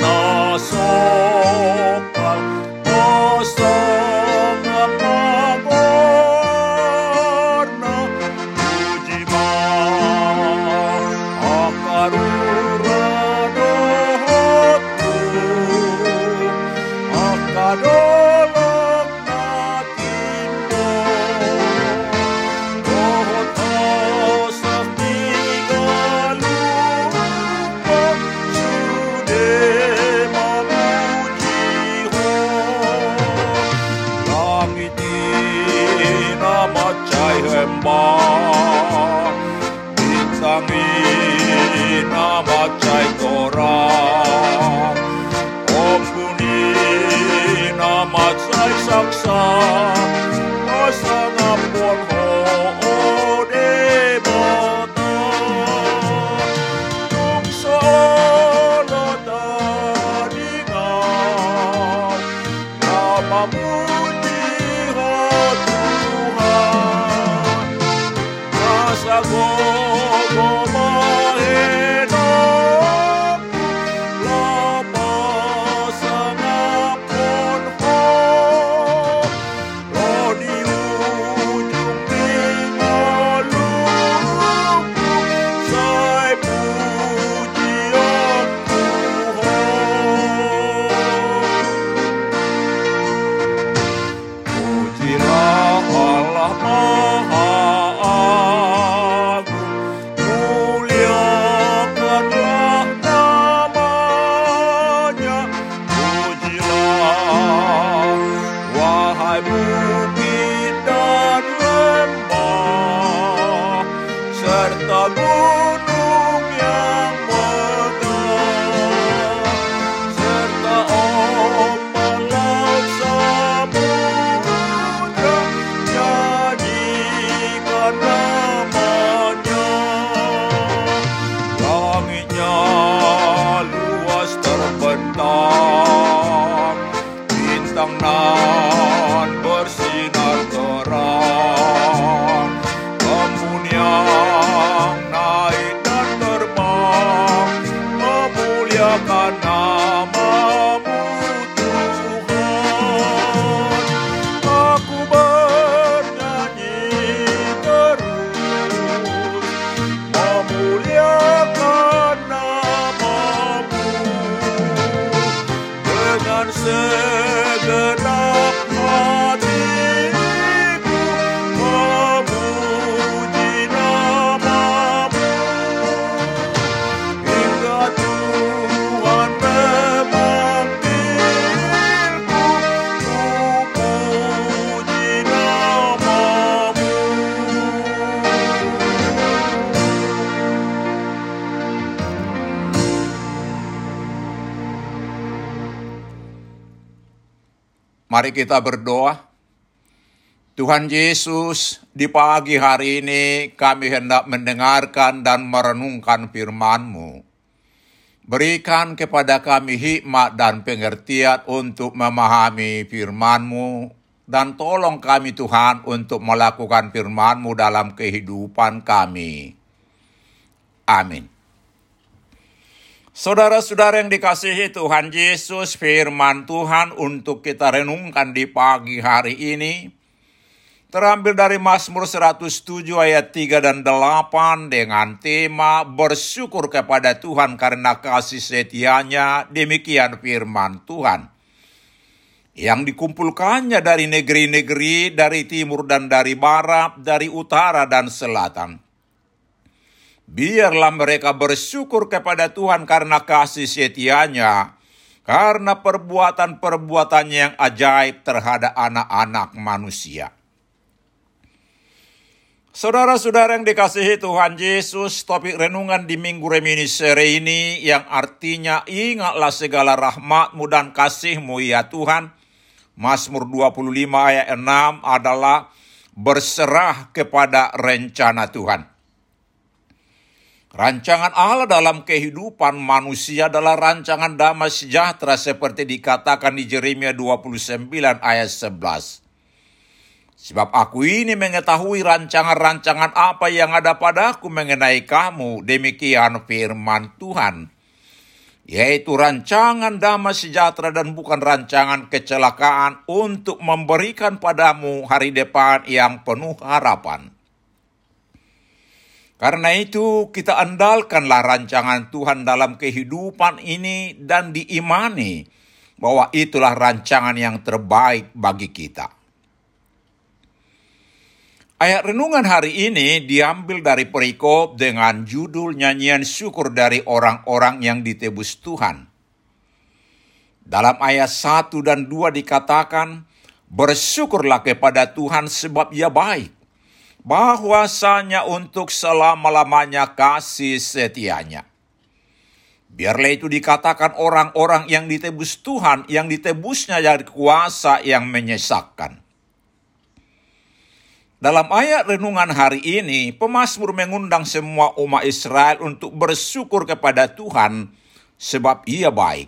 no. world. segera Mari kita berdoa. Tuhan Yesus, di pagi hari ini kami hendak mendengarkan dan merenungkan firman-Mu. Berikan kepada kami hikmat dan pengertian untuk memahami firman-Mu, dan tolong kami Tuhan untuk melakukan firman-Mu dalam kehidupan kami. Amin. Saudara-saudara yang dikasihi Tuhan Yesus, firman Tuhan untuk kita renungkan di pagi hari ini. Terambil dari Mazmur 107 ayat 3 dan 8 dengan tema bersyukur kepada Tuhan karena kasih setianya, demikian firman Tuhan. Yang dikumpulkannya dari negeri-negeri, dari timur dan dari barat, dari utara dan selatan Biarlah mereka bersyukur kepada Tuhan karena kasih setianya, karena perbuatan-perbuatannya yang ajaib terhadap anak-anak manusia. Saudara-saudara yang dikasihi Tuhan Yesus, topik renungan di Minggu Reminiscere ini yang artinya ingatlah segala rahmatmu dan kasihmu ya Tuhan. Mazmur 25 ayat 6 adalah berserah kepada rencana Tuhan. Rancangan Allah dalam kehidupan manusia adalah rancangan damai sejahtera seperti dikatakan di Jeremia 29 ayat 11. Sebab aku ini mengetahui rancangan-rancangan apa yang ada padaku mengenai kamu, demikian firman Tuhan. Yaitu rancangan damai sejahtera dan bukan rancangan kecelakaan untuk memberikan padamu hari depan yang penuh harapan. Karena itu kita andalkanlah rancangan Tuhan dalam kehidupan ini dan diimani bahwa itulah rancangan yang terbaik bagi kita. Ayat renungan hari ini diambil dari perikop dengan judul nyanyian syukur dari orang-orang yang ditebus Tuhan. Dalam ayat 1 dan 2 dikatakan, Bersyukurlah kepada Tuhan sebab ia baik, bahwasanya untuk selama-lamanya kasih setianya. Biarlah itu dikatakan orang-orang yang ditebus Tuhan, yang ditebusnya dari kuasa yang menyesakkan. Dalam ayat renungan hari ini, pemazmur mengundang semua umat Israel untuk bersyukur kepada Tuhan sebab ia baik.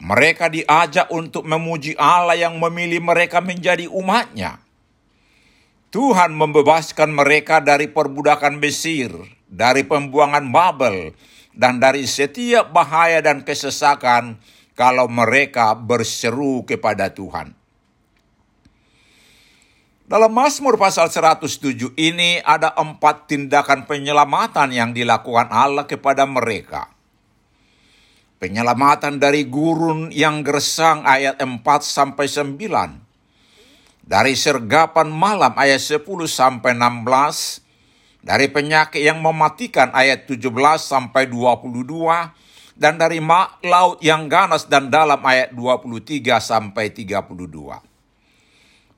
Mereka diajak untuk memuji Allah yang memilih mereka menjadi umatnya. Tuhan membebaskan mereka dari perbudakan Mesir, dari pembuangan Babel, dan dari setiap bahaya dan kesesakan kalau mereka berseru kepada Tuhan. Dalam Mazmur pasal 107 ini ada empat tindakan penyelamatan yang dilakukan Allah kepada mereka. Penyelamatan dari gurun yang gersang ayat 4 sampai 9. Dari sergapan malam ayat 10 sampai 16. Dari penyakit yang mematikan ayat 17 sampai 22 dan dari laut yang ganas dan dalam ayat 23 sampai 32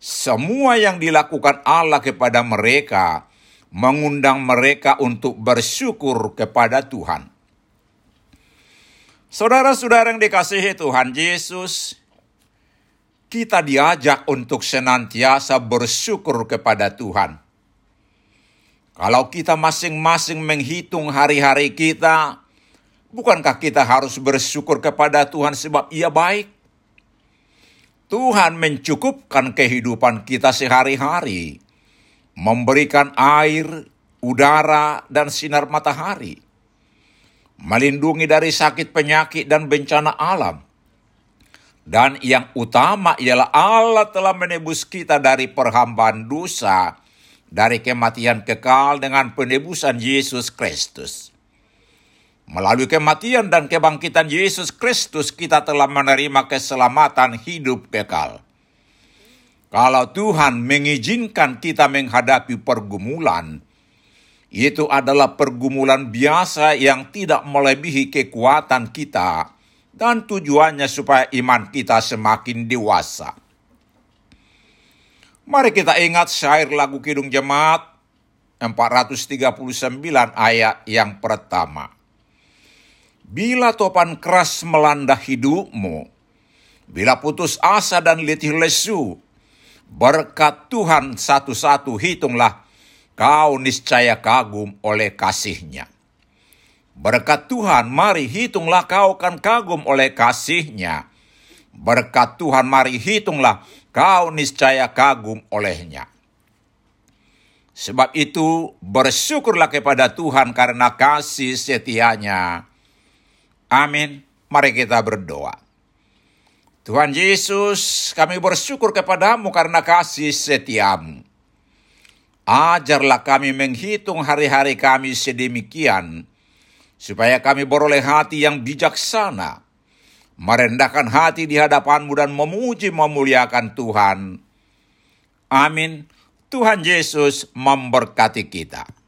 semua yang dilakukan Allah kepada mereka mengundang mereka untuk bersyukur kepada Tuhan. Saudara-saudara yang dikasihi Tuhan Yesus, kita diajak untuk senantiasa bersyukur kepada Tuhan. Kalau kita masing-masing menghitung hari-hari kita, bukankah kita harus bersyukur kepada Tuhan sebab Ia baik? Tuhan mencukupkan kehidupan kita sehari-hari, memberikan air, udara, dan sinar matahari, melindungi dari sakit penyakit dan bencana alam. Dan yang utama ialah Allah telah menebus kita dari perhambaan dosa, dari kematian kekal dengan penebusan Yesus Kristus. Melalui kematian dan kebangkitan Yesus Kristus, kita telah menerima keselamatan hidup kekal. Kalau Tuhan mengizinkan kita menghadapi pergumulan, itu adalah pergumulan biasa yang tidak melebihi kekuatan kita, dan tujuannya supaya iman kita semakin dewasa. Mari kita ingat syair lagu Kidung Jemaat 439 ayat yang pertama. Bila topan keras melanda hidupmu, bila putus asa dan letih lesu, berkat Tuhan satu-satu hitunglah kau niscaya kagum oleh kasihnya. Berkat Tuhan, mari hitunglah kau kan kagum oleh kasihnya. Berkat Tuhan, mari hitunglah kau niscaya kagum olehnya. Sebab itu, bersyukurlah kepada Tuhan karena kasih setianya Amin. Mari kita berdoa. Tuhan Yesus, kami bersyukur kepadamu karena kasih setiamu. Ajarlah kami menghitung hari-hari kami sedemikian, supaya kami beroleh hati yang bijaksana, merendahkan hati di hadapanmu dan memuji memuliakan Tuhan. Amin. Tuhan Yesus memberkati kita.